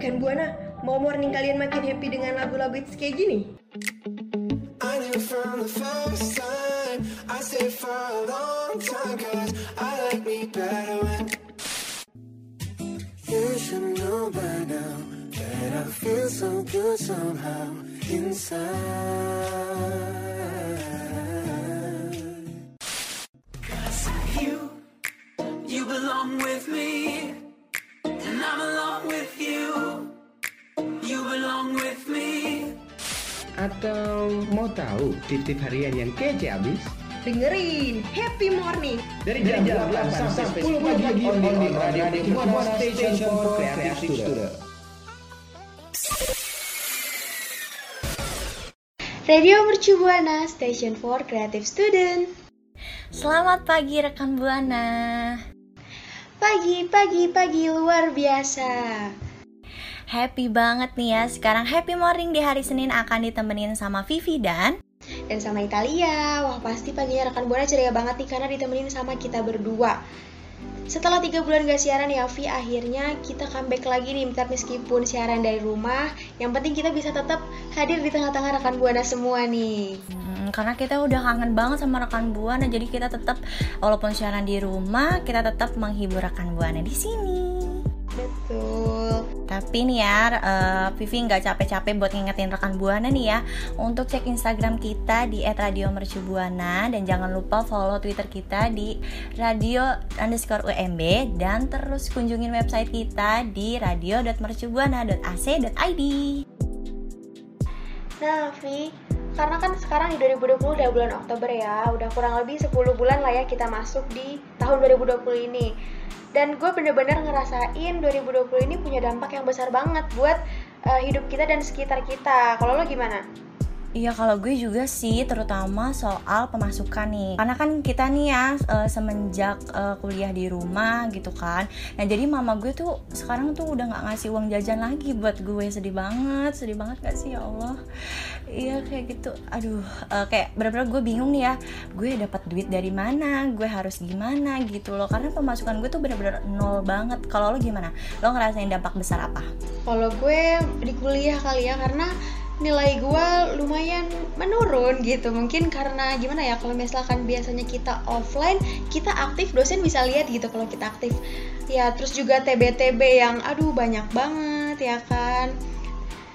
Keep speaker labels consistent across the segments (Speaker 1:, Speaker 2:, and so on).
Speaker 1: Kan Buana, mau morning kalian makin happy dengan lagu-lagu hits kayak gini?
Speaker 2: I knew from the
Speaker 3: mau tahu titip harian yang kece abis?
Speaker 1: Dengerin Happy Morning
Speaker 3: Dari jam 8 sampai 10 pagi on the radio Mono Station for Creative Student.
Speaker 4: Radio Mercu Buana, Station for Creative Student.
Speaker 5: Selamat pagi rekan Buana.
Speaker 4: Pagi, pagi, pagi luar biasa.
Speaker 5: Happy banget nih ya. Sekarang happy morning di hari Senin akan ditemenin sama Vivi dan
Speaker 4: Dan sama Italia, wah pasti paginya rekan Buana ceria banget nih karena ditemenin sama kita berdua. Setelah tiga bulan gak siaran ya Vi, akhirnya kita comeback lagi nih meskipun siaran dari rumah. Yang penting kita bisa tetap hadir di tengah-tengah rekan Buana semua nih.
Speaker 5: Hmm, karena kita udah kangen banget sama rekan Buana, jadi kita tetap walaupun siaran di rumah, kita tetap menghibur rekan Buana di sini. Tapi nih ya, uh, Vivi nggak capek-capek buat ngingetin rekan Buana nih ya Untuk cek Instagram kita di @radiomercubuana Dan jangan lupa follow Twitter kita di radio underscore UMB Dan terus kunjungin website kita di radio.mercubuana.ac.id
Speaker 4: Nah, Vi, karena kan sekarang di 2020 udah bulan Oktober ya, udah kurang lebih 10 bulan lah ya kita masuk di tahun 2020 ini. Dan gue bener-bener ngerasain 2020 ini punya dampak yang besar banget buat uh, hidup kita dan sekitar kita. Kalau lo gimana?
Speaker 5: Iya kalau gue juga sih terutama soal pemasukan nih. Karena kan kita nih ya uh, semenjak uh, kuliah di rumah gitu kan. Nah jadi mama gue tuh sekarang tuh udah gak ngasih uang jajan lagi buat gue. Sedih banget, sedih banget gak sih ya Allah? Iya kayak gitu, aduh uh, kayak bener-bener gue bingung nih ya. Gue dapat duit dari mana, gue harus gimana gitu loh. Karena pemasukan gue tuh bener-bener nol banget. Kalau lo gimana? Lo ngerasain dampak besar apa?
Speaker 4: Kalau gue di kuliah kali ya karena nilai gue lumayan menurun gitu mungkin karena gimana ya kalau misalkan biasanya kita offline kita aktif dosen bisa lihat gitu kalau kita aktif ya terus juga TB-TB yang aduh banyak banget ya kan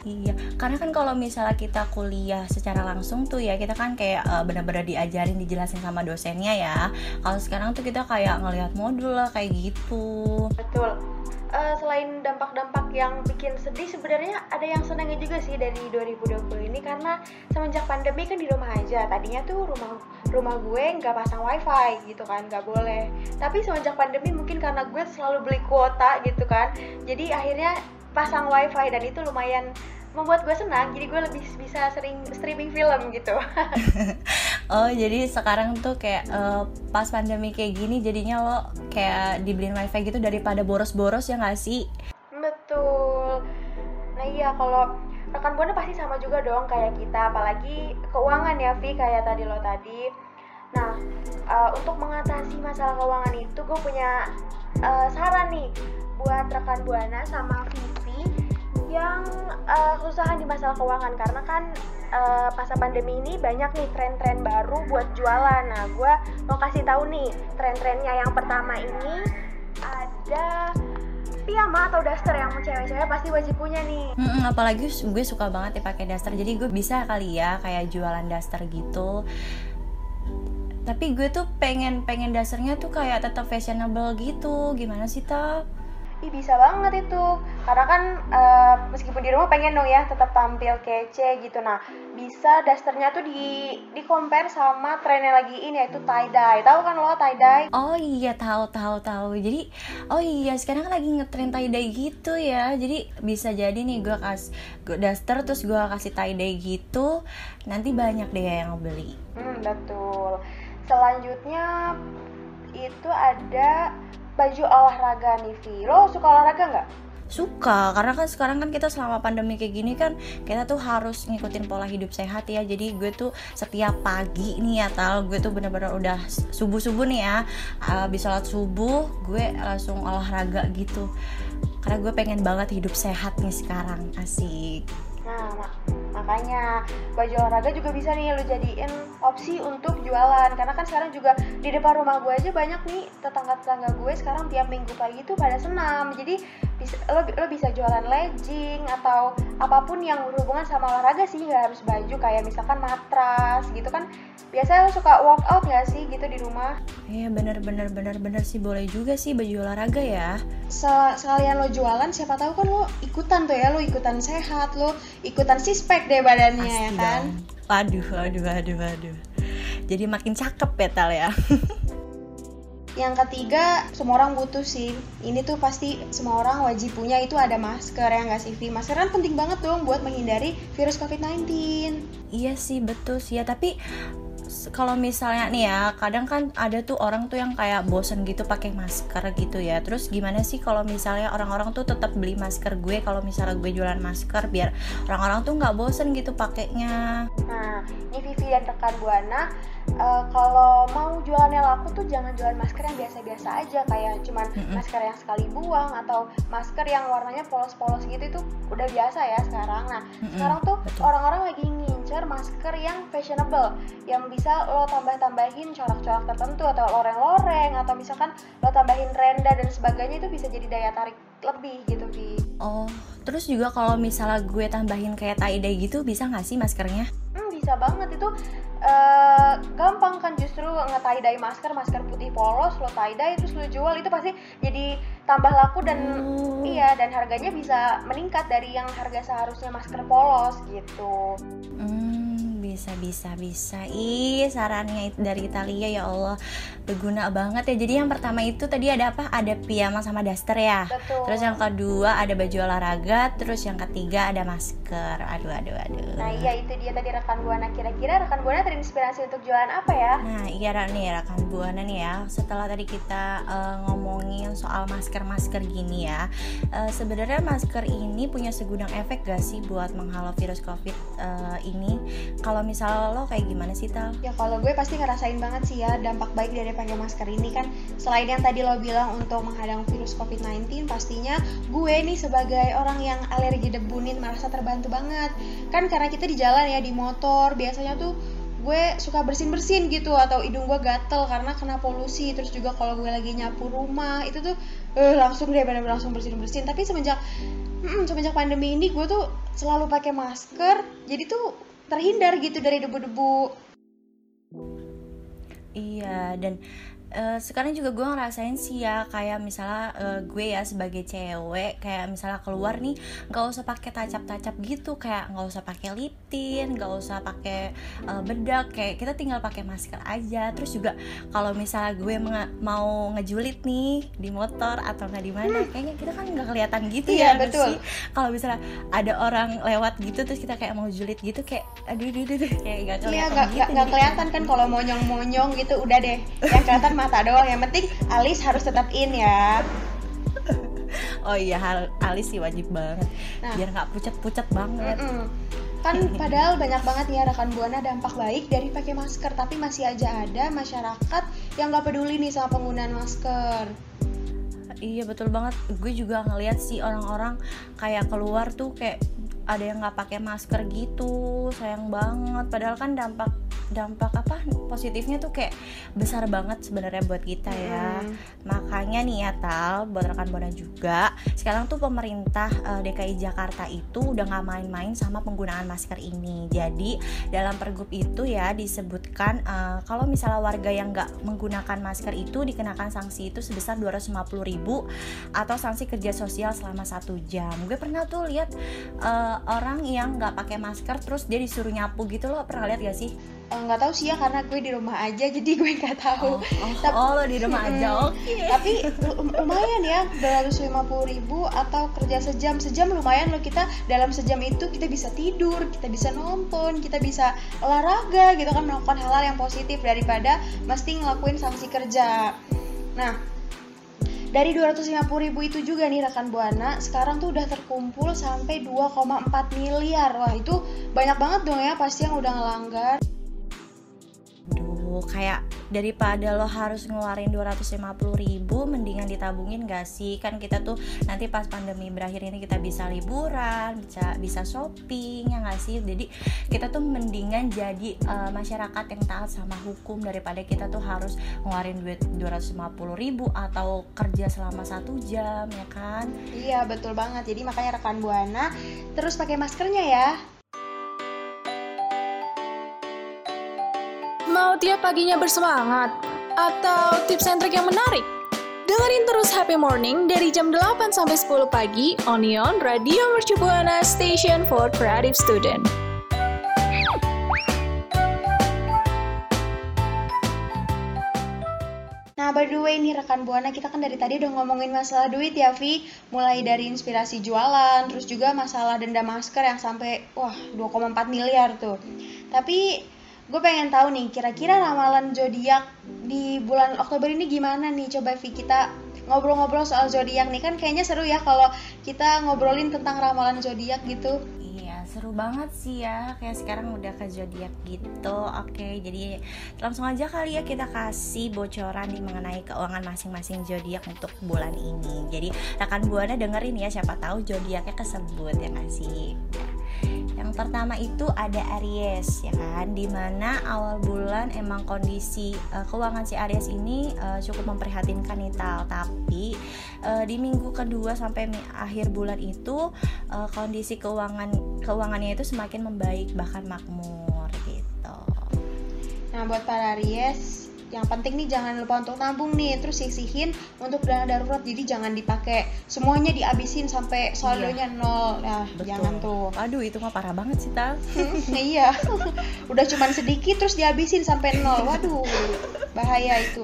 Speaker 5: Iya, karena kan kalau misalnya kita kuliah secara langsung tuh ya kita kan kayak uh, benar-benar diajarin, dijelasin sama dosennya ya. Kalau sekarang tuh kita kayak ngelihat modul lah kayak gitu.
Speaker 4: Betul. Uh, selain dampak-dampak yang bikin sedih, sebenarnya ada yang senangnya juga sih dari 2020 ini karena semenjak pandemi kan di rumah aja. Tadinya tuh rumah rumah gue nggak pasang wifi gitu kan, nggak boleh. Tapi semenjak pandemi mungkin karena gue selalu beli kuota gitu kan, jadi akhirnya pasang wifi dan itu lumayan membuat gue senang jadi gue lebih bisa sering streaming film gitu
Speaker 5: oh jadi sekarang tuh kayak uh, pas pandemi kayak gini jadinya lo kayak dibeliin wifi gitu daripada boros-boros ya nggak sih?
Speaker 4: Betul. Nah iya kalau rekan buana pasti sama juga dong kayak kita apalagi keuangan ya Vi kayak tadi lo tadi. Nah uh, untuk mengatasi masalah keuangan itu gue punya uh, saran nih buat rekan buana sama Vivi yang uh, di masalah keuangan karena kan uh, masa pandemi ini banyak nih tren-tren baru buat jualan. Nah, gue mau kasih tahu nih tren-trennya. Yang pertama ini ada piyama atau daster yang cewek-cewek pasti wajib punya nih.
Speaker 5: Hmm, apalagi gue suka banget ya pakai daster. Jadi gue bisa kali ya kayak jualan daster gitu. Tapi gue tuh pengen pengen dasternya tuh kayak tetap fashionable gitu. Gimana sih, Tap?
Speaker 4: Ih bisa banget itu. Karena kan uh, meskipun di rumah pengen dong ya tetap tampil kece gitu. Nah bisa dasternya tuh di di compare sama trennya lagi ini yaitu tie dye. Tahu kan lo tie dye?
Speaker 5: Oh iya tahu tahu tahu. Jadi oh iya sekarang lagi ngetren tie dye gitu ya. Jadi bisa jadi nih gue kas gue daster terus gue kasih tie dye gitu. Nanti banyak deh yang beli.
Speaker 4: Hmm betul. Selanjutnya itu ada baju olahraga nih Vi. Lo suka olahraga nggak?
Speaker 5: Suka karena kan sekarang kan kita selama pandemi kayak gini kan kita tuh harus ngikutin pola hidup sehat ya. Jadi gue tuh setiap pagi nih ya tal gue tuh bener-bener udah subuh subuh nih ya. Habis sholat subuh gue langsung olahraga gitu. Karena gue pengen banget hidup sehat nih sekarang asik.
Speaker 4: Nah, makanya. Baju olahraga juga bisa nih lu jadiin opsi untuk jualan. Karena kan sekarang juga di depan rumah gue aja banyak nih tetangga-tetangga gue sekarang tiap minggu pagi tuh pada senam. Jadi bisa, lo, lo bisa jualan legging atau apa pun yang berhubungan sama olahraga sih nggak harus baju kayak misalkan matras gitu kan biasanya lo suka workout nggak sih gitu di rumah
Speaker 5: Iya bener bener bener bener sih boleh juga sih baju olahraga ya
Speaker 4: Se- sekalian lo jualan siapa tahu kan lo ikutan tuh ya lo ikutan sehat lo ikutan sispek deh badannya ya
Speaker 5: Pasti
Speaker 4: kan
Speaker 5: dong. Waduh, waduh, waduh, waduh. Jadi makin cakep ya Tal ya.
Speaker 4: Yang ketiga, semua orang butuh sih. Ini tuh pasti semua orang wajib punya itu ada masker ya nggak sih? Masker kan penting banget dong buat menghindari virus COVID-19.
Speaker 5: iya sih betul sih ya, tapi kalau misalnya nih ya, kadang kan ada tuh orang tuh yang kayak bosen gitu pakai masker gitu ya. Terus gimana sih kalau misalnya orang-orang tuh tetap beli masker gue kalau misalnya gue jualan masker biar orang-orang tuh nggak bosen gitu pakainya.
Speaker 4: Nah, ini Vivi dan rekan Buana, eh, kalau mau jualannya laku tuh jangan jualan masker yang biasa-biasa aja kayak cuman
Speaker 5: Mm-mm.
Speaker 4: masker yang sekali buang atau masker yang warnanya polos-polos gitu itu udah biasa ya sekarang. Nah,
Speaker 5: Mm-mm,
Speaker 4: sekarang tuh orang-orang lagi ngincer masker yang fashionable yang bisa lo tambah-tambahin corak-corak tertentu atau loreng-loreng atau misalkan lo tambahin renda dan sebagainya itu bisa jadi daya tarik lebih gitu Vi.
Speaker 5: Oh, terus juga kalau misalnya gue tambahin kayak tie dye gitu bisa nggak sih maskernya?
Speaker 4: Hmm, bisa banget itu eh, gampang kan justru nge-tie dye masker, masker putih polos lo tie dye terus lo jual itu pasti jadi tambah laku dan
Speaker 5: Oh.
Speaker 4: iya dan harganya bisa meningkat dari yang harga seharusnya masker polos gitu.
Speaker 5: Hmm, bisa bisa bisa. Ih, sarannya dari Italia ya Allah berguna banget ya. Jadi yang pertama itu tadi ada apa? Ada piyama sama daster ya.
Speaker 4: Betul.
Speaker 5: Terus yang kedua ada baju olahraga, terus yang ketiga ada masker. Aduh aduh aduh.
Speaker 4: Nah iya itu dia tadi rekan buana kira-kira rekan buana terinspirasi untuk jualan apa ya?
Speaker 5: Nah, iya nih rekan buana nih ya. Setelah tadi kita eh, ngomongin soal masker-masker gini ya, eh, sebenarnya masker ini punya segudang efek gak sih buat menghalau virus COVID eh, ini? Kalau misalnya lo kayak gimana sih Tal?
Speaker 4: Ya kalau gue pasti ngerasain banget sih ya dampak baik dari pakai masker ini kan. Selain yang tadi lo bilang untuk menghadang virus COVID-19 pastinya gue nih sebagai orang yang alergi debu nih merasa terbantu banget. Kan karena kita di jalan ya di motor biasanya tuh gue suka bersin-bersin gitu atau hidung gue gatel karena kena polusi. Terus juga kalau gue lagi nyapu rumah itu tuh eh, langsung deh bener-bener langsung bersin-bersin. Tapi semenjak mm, semenjak pandemi ini gue tuh selalu pakai masker. Jadi tuh terhindar gitu dari debu-debu.
Speaker 5: Iya dan eh, sekarang juga gue ngerasain sih ya kayak misalnya eh, gue ya sebagai cewek kayak misalnya keluar nih nggak usah pakai tacap-tacap gitu kayak nggak usah pakai lip tint nggak usah pakai eh, bedak kayak kita tinggal pakai masker aja terus juga kalau misalnya gue mau ngejulit nih di motor atau nggak di mana kayaknya kita kan nggak kelihatan gitu
Speaker 4: Iya,
Speaker 5: ya
Speaker 4: betul.
Speaker 5: sih? kalau misalnya ada orang lewat gitu terus kita kayak mau julit gitu kayak aduh aduh aduh, kayak nggak
Speaker 4: Iya
Speaker 5: kelihatan gitu
Speaker 4: nggak- nggak
Speaker 5: jadi
Speaker 4: kelihatan kan kalau monyong-monyong gitu udah deh yang kelihatan mata doang yang penting alis harus tetap in ya
Speaker 5: Oh iya, alis sih wajib banget.
Speaker 4: Nah.
Speaker 5: Biar nggak pucat-pucat banget.
Speaker 4: Mm-mm. kan padahal banyak banget nih ya rekan buana dampak baik dari pakai masker tapi masih aja ada masyarakat yang nggak peduli nih sama penggunaan masker
Speaker 5: Iya betul banget. Gue juga ngeliat sih orang-orang kayak keluar tuh kayak ada yang nggak pakai masker gitu. Sayang banget. Padahal kan dampak dampak apa positifnya tuh kayak besar banget sebenarnya buat kita ya.
Speaker 4: Mm.
Speaker 5: Makanya nih ya Tal, buat rekan buana juga, sekarang tuh pemerintah eh, DKI Jakarta itu udah nggak main-main sama penggunaan masker ini. Jadi dalam pergub itu ya disebutkan eh, kalau misalnya warga yang nggak menggunakan masker itu dikenakan sanksi itu sebesar 250.000 atau sanksi kerja sosial selama satu jam. Gue pernah tuh lihat eh, orang yang nggak pakai masker terus dia disuruh nyapu gitu loh pernah lihat gak sih?
Speaker 4: Eh, nggak tahu sih ya karena gue di rumah aja jadi gue nggak tahu
Speaker 5: oh,
Speaker 4: Tapi-
Speaker 5: oh, lo di rumah aja,
Speaker 4: Mm.
Speaker 5: oke.
Speaker 4: tapi lu- lumayan ya 250.000 ribu atau kerja sejam sejam lumayan loh kita dalam sejam itu kita bisa tidur kita bisa nonton kita bisa olahraga gitu kan melakukan hal-hal yang positif daripada mesti ngelakuin sanksi kerja nah dari 250.000 ribu itu juga nih rekan buana sekarang tuh udah terkumpul sampai 2,4 miliar wah itu banyak banget dong ya pasti yang udah ngelanggar
Speaker 5: kayak daripada lo harus ngeluarin 250 ribu mendingan ditabungin gak sih? Kan kita tuh nanti pas pandemi berakhir ini kita bisa liburan bisa bisa shopping ya gak sih? Jadi kita tuh mendingan jadi uh, masyarakat yang taat sama hukum daripada kita tuh harus ngeluarin duit 250 ribu atau kerja selama satu jam ya kan?
Speaker 4: Iya betul banget. Jadi makanya rekan buana terus pakai maskernya ya
Speaker 6: Mau tiap paginya bersemangat? Atau tips and trick yang menarik? Dengerin terus Happy Morning dari jam 8 sampai 10 pagi on Neon Radio Mercu Buana Station for Creative Student.
Speaker 4: Nah, by the way nih rekan Buana, kita kan dari tadi udah ngomongin masalah duit ya, Vi. Mulai dari inspirasi jualan, terus juga masalah denda masker yang sampai wah 2,4 miliar tuh. Tapi gue pengen tahu nih kira-kira ramalan zodiak di bulan Oktober ini gimana nih? Coba Vi kita ngobrol-ngobrol soal zodiak nih. Kan kayaknya seru ya kalau kita ngobrolin tentang ramalan zodiak gitu.
Speaker 5: Iya seru banget sih ya. Kayak sekarang udah ke zodiak gitu. Oke jadi langsung aja kali ya kita kasih bocoran nih mengenai keuangan masing-masing zodiak untuk bulan ini. Jadi rekan buana dengerin ya siapa tahu zodiaknya kesebut ya kasih yang pertama itu ada Aries ya kan di mana awal bulan emang kondisi uh, keuangan si Aries ini uh, cukup memprihatinkan nih tal tapi uh, di minggu kedua sampai akhir bulan itu uh, kondisi keuangan keuangannya itu semakin membaik bahkan makmur gitu.
Speaker 4: Nah buat para Aries yang penting nih jangan lupa untuk nabung nih terus sisihin untuk dana darurat jadi jangan dipakai semuanya dihabisin sampai saldonya iya. nol nah Betul. jangan tuh
Speaker 5: aduh itu mah parah banget sih tal
Speaker 4: iya udah cuman sedikit terus dihabisin sampai nol waduh bahaya itu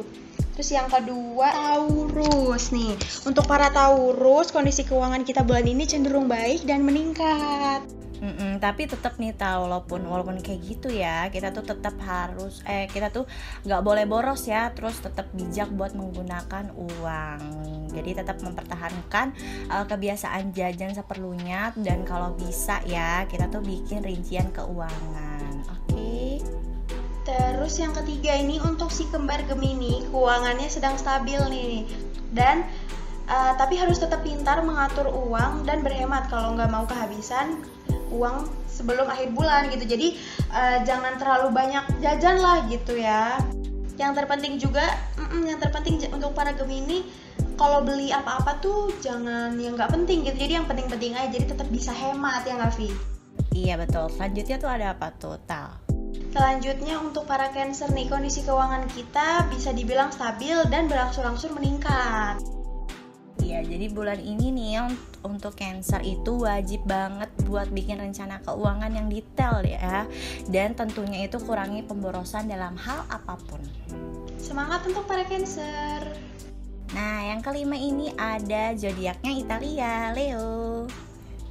Speaker 4: Terus yang kedua Taurus nih. Untuk para Taurus, kondisi keuangan kita bulan ini cenderung baik dan meningkat.
Speaker 5: Mm-mm, tapi tetap nih tahu walaupun walaupun kayak gitu ya kita tuh tetap harus eh kita tuh nggak boleh boros ya terus tetap bijak buat menggunakan uang. Jadi tetap mempertahankan uh, kebiasaan jajan seperlunya dan kalau bisa ya kita tuh bikin rincian keuangan. Oke? Okay?
Speaker 4: terus yang ketiga ini untuk si kembar Gemini keuangannya sedang stabil nih. Dan uh, tapi harus tetap pintar mengatur uang dan berhemat. Kalau nggak mau kehabisan uang sebelum akhir bulan gitu jadi uh, jangan terlalu banyak jajan lah gitu ya yang terpenting juga mm, yang terpenting untuk para Gemini kalau beli apa-apa tuh jangan yang nggak penting gitu jadi yang penting-penting aja jadi tetap bisa hemat ya nggak Vi?
Speaker 5: Iya betul. Selanjutnya tuh ada apa total?
Speaker 4: Selanjutnya untuk para Cancer nih kondisi keuangan kita bisa dibilang stabil dan berangsur-angsur meningkat.
Speaker 5: Iya, jadi bulan ini nih untuk Cancer itu wajib banget buat bikin rencana keuangan yang detail ya. Dan tentunya itu kurangi pemborosan dalam hal apa pun.
Speaker 4: Semangat untuk para Cancer.
Speaker 5: Nah, yang kelima ini ada zodiaknya Italia, Leo.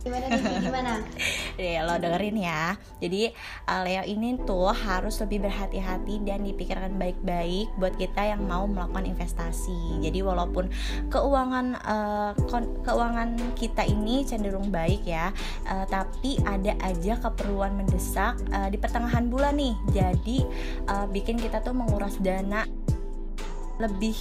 Speaker 4: Gimana nih? Gimana?
Speaker 5: ya, lo dengerin ya. Jadi uh, Leo ini tuh harus lebih berhati-hati dan dipikirkan baik-baik buat kita yang mau melakukan investasi. Jadi walaupun keuangan uh, keuangan kita ini cenderung baik ya, uh, tapi ada aja keperluan mendesak uh, di pertengahan bulan nih. Jadi uh, bikin kita tuh menguras dana lebih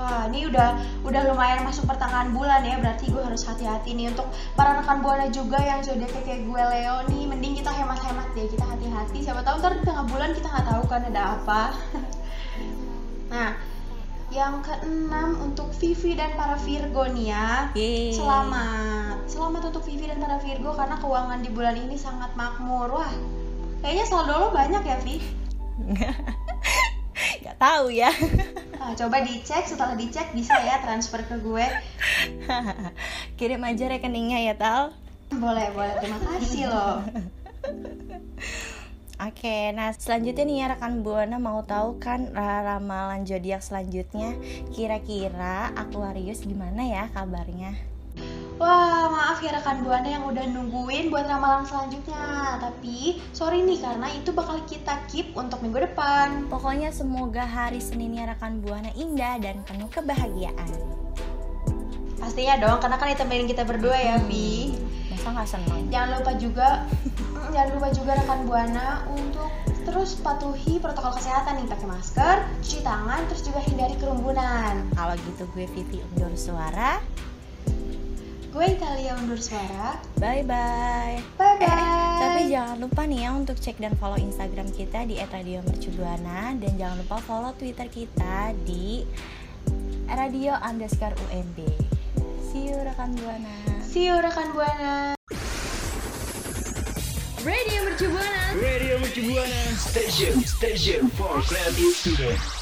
Speaker 4: Wah, ini udah udah lumayan masuk pertengahan bulan ya, berarti gue harus hati-hati nih untuk para rekan buana juga yang zodiaknya kayak gue Leo nih, mending kita hemat-hemat deh, kita hati-hati. Siapa tahu ntar di tengah bulan kita nggak tahu kan ada apa. nah, yang keenam untuk Vivi dan para Virgo nih ya. Yeay. Selamat. Selamat untuk Vivi dan para Virgo karena keuangan di bulan ini sangat makmur. Wah, kayaknya saldo lo banyak ya, Vi?
Speaker 5: Gak tahu ya.
Speaker 4: Nah, coba dicek, setelah dicek bisa ya transfer ke gue.
Speaker 5: Kirim aja rekeningnya ya, Tal.
Speaker 4: Boleh, boleh. Terima kasih loh.
Speaker 5: Oke, nah selanjutnya nih ya rekan Buana mau tahu kan ramalan zodiak selanjutnya kira-kira Aquarius gimana ya kabarnya?
Speaker 4: Wah, maaf ya rekan Buana yang udah nungguin buat ramalan selanjutnya. Tapi, sorry nih karena itu bakal kita keep untuk minggu depan.
Speaker 5: Pokoknya semoga hari Seninnya rekan Buana indah dan penuh kebahagiaan.
Speaker 4: Pastinya dong, karena kan ditemenin kita berdua ya, Vi.
Speaker 5: Masa nggak senang?
Speaker 4: Jangan lupa juga, jangan lupa juga rekan Buana untuk Terus patuhi protokol kesehatan nih, pakai masker, cuci tangan, terus juga hindari kerumunan.
Speaker 5: Kalau gitu gue Vivi undur suara.
Speaker 4: Gue Italia undur suara.
Speaker 5: Bye bye.
Speaker 4: Bye bye.
Speaker 5: Eh, Tapi jangan lupa nih ya untuk cek dan follow Instagram kita di @radiomercubuana dan jangan lupa follow Twitter kita di radio underscore UNB. See you rekan buana.
Speaker 4: See you rekan buana.
Speaker 2: Radio Mercubuana Station Station for Creative Student